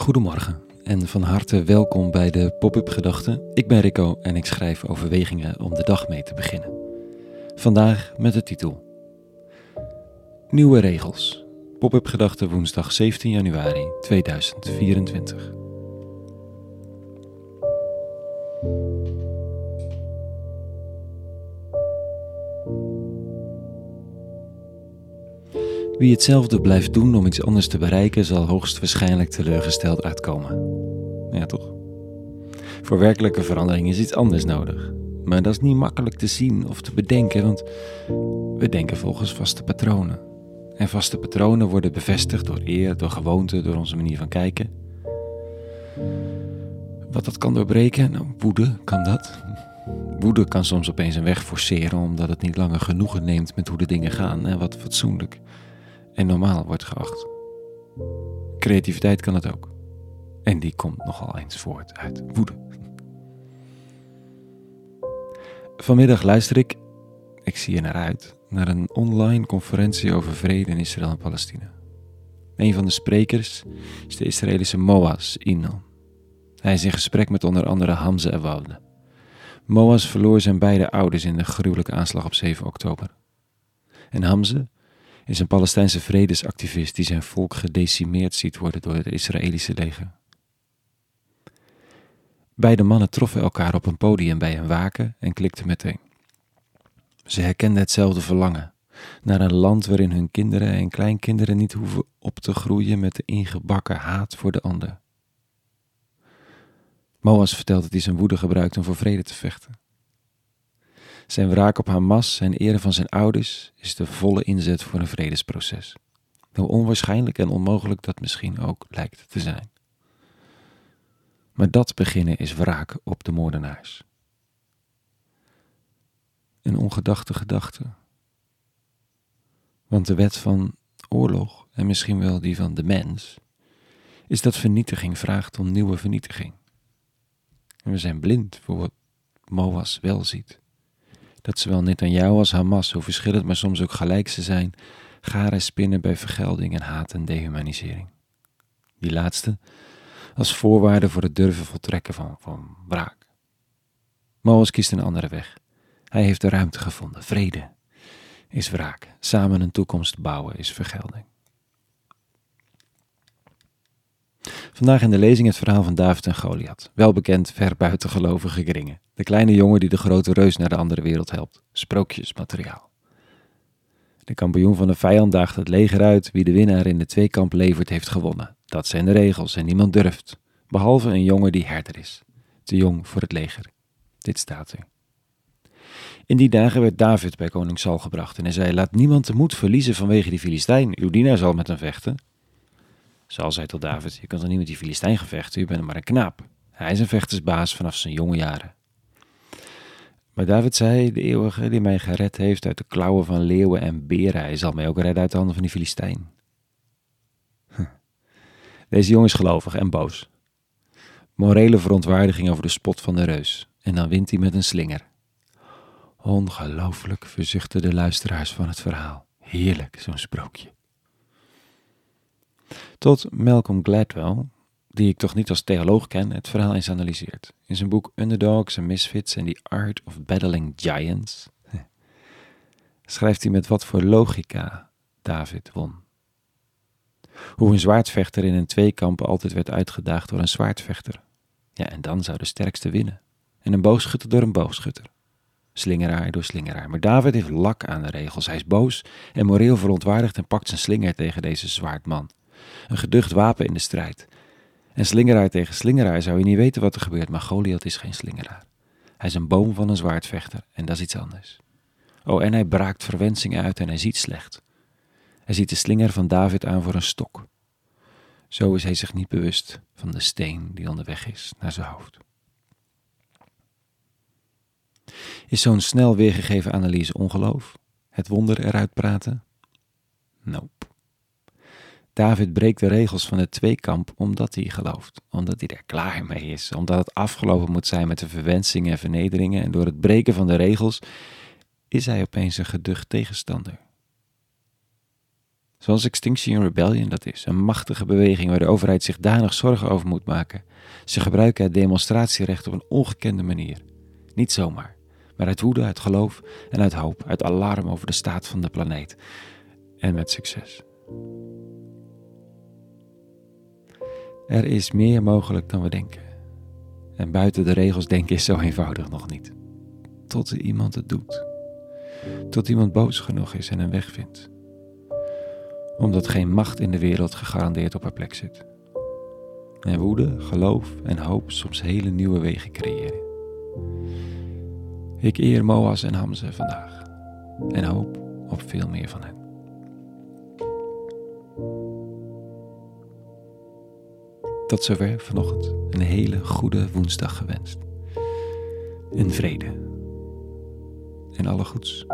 Goedemorgen en van harte welkom bij de Pop-up Gedachten. Ik ben Rico en ik schrijf overwegingen om de dag mee te beginnen. Vandaag met de titel Nieuwe regels. Pop-up Gedachten woensdag 17 januari 2024. Wie hetzelfde blijft doen om iets anders te bereiken, zal hoogstwaarschijnlijk teleurgesteld uitkomen. Ja, toch? Voor werkelijke verandering is iets anders nodig. Maar dat is niet makkelijk te zien of te bedenken, want we denken volgens vaste patronen. En vaste patronen worden bevestigd door eer, door gewoonte, door onze manier van kijken. Wat dat kan doorbreken? Nou, woede kan dat. Woede kan soms opeens een weg forceren omdat het niet langer genoegen neemt met hoe de dingen gaan en wat fatsoenlijk en normaal wordt geacht. Creativiteit kan het ook. En die komt nogal eens voort uit woede. Vanmiddag luister ik, ik zie er naar uit, naar een online conferentie over vrede in Israël en Palestina. Een van de sprekers is de Israëlische Moaz Inon. Hij is in gesprek met onder andere Hamze Ewoude. Moaz verloor zijn beide ouders in de gruwelijke aanslag op 7 oktober. En Hamze is een Palestijnse vredesactivist die zijn volk gedecimeerd ziet worden door het Israëlische leger. Beide mannen troffen elkaar op een podium bij een waken en klikten meteen. Ze herkenden hetzelfde verlangen naar een land waarin hun kinderen en kleinkinderen niet hoeven op te groeien met de ingebakken haat voor de ander. Moas vertelt dat hij zijn woede gebruikt om voor vrede te vechten. Zijn wraak op Hamas en ere van zijn ouders is de volle inzet voor een vredesproces. Hoe onwaarschijnlijk en onmogelijk dat misschien ook lijkt te zijn. Maar dat beginnen is wraak op de moordenaars. Een ongedachte gedachte. Want de wet van oorlog, en misschien wel die van de mens, is dat vernietiging vraagt om nieuwe vernietiging. En we zijn blind voor wat Moas wel ziet dat zowel Netanyahu als Hamas, hoe verschillend maar soms ook gelijk ze zijn, garen spinnen bij vergelding en haat en dehumanisering. Die laatste als voorwaarde voor het durven voltrekken van, van wraak. Moos kiest een andere weg. Hij heeft de ruimte gevonden. Vrede is wraak. Samen een toekomst bouwen is vergelding. Vandaag in de lezing het verhaal van David en Goliath, wel bekend ver buiten gelovige kringen. De kleine jongen die de grote reus naar de andere wereld helpt. Sprookjesmateriaal. De kampioen van de vijand daagt het leger uit. Wie de winnaar in de tweekamp levert, heeft gewonnen. Dat zijn de regels en niemand durft. Behalve een jongen die herder is. Te jong voor het leger. Dit staat er. In die dagen werd David bij koning Saul gebracht en hij zei: Laat niemand de moed verliezen vanwege die Filistijn. Uw dienaar zal met hem vechten. Saul zei tot David: Je kunt toch niet met die Filistijn gevechten, u bent maar een knaap. Hij is een vechtersbaas vanaf zijn jonge jaren. Maar David zei, de eeuwige die mij gered heeft uit de klauwen van leeuwen en beren, hij zal mij ook redden uit de handen van die Filistijn. Deze jongen is gelovig en boos. Morele verontwaardiging over de spot van de reus. En dan wint hij met een slinger. Ongelooflijk, verzuchten de luisteraars van het verhaal. Heerlijk, zo'n sprookje. Tot Malcolm Gladwell, die ik toch niet als theoloog ken, het verhaal eens analyseert. In zijn boek Underdogs and Misfits and the Art of Battling Giants schrijft hij met wat voor logica David won. Hoe een zwaardvechter in een tweekamp altijd werd uitgedaagd door een zwaardvechter. Ja, en dan zou de sterkste winnen. En een boogschutter door een boogschutter. Slingeraar door slingeraar. Maar David heeft lak aan de regels. Hij is boos en moreel verontwaardigd en pakt zijn slinger tegen deze zwaardman. Een geducht wapen in de strijd. En slingeraar tegen slingeraar zou je niet weten wat er gebeurt, maar Goliath is geen slingeraar. Hij is een boom van een zwaardvechter en dat is iets anders. Oh, en hij braakt verwensingen uit en hij ziet slecht. Hij ziet de slinger van David aan voor een stok. Zo is hij zich niet bewust van de steen die onderweg is naar zijn hoofd. Is zo'n snel weergegeven analyse ongeloof? Het wonder eruit praten? Nope. David breekt de regels van het tweekamp omdat hij gelooft, omdat hij er klaar mee is, omdat het afgelopen moet zijn met de verwensingen en vernederingen en door het breken van de regels is hij opeens een geducht tegenstander. Zoals Extinction Rebellion dat is, een machtige beweging waar de overheid zich danig zorgen over moet maken. Ze gebruiken het demonstratierecht op een ongekende manier. Niet zomaar, maar uit woede, uit geloof en uit hoop, uit alarm over de staat van de planeet. En met succes. Er is meer mogelijk dan we denken. En buiten de regels denken is zo eenvoudig nog niet. Tot iemand het doet. Tot iemand boos genoeg is en een weg vindt. Omdat geen macht in de wereld gegarandeerd op haar plek zit. En woede, geloof en hoop soms hele nieuwe wegen creëren. Ik eer Moas en Hamze vandaag. En hoop op veel meer van hen. Tot zover vanochtend. Een hele goede woensdag gewenst. In vrede. En alle goeds.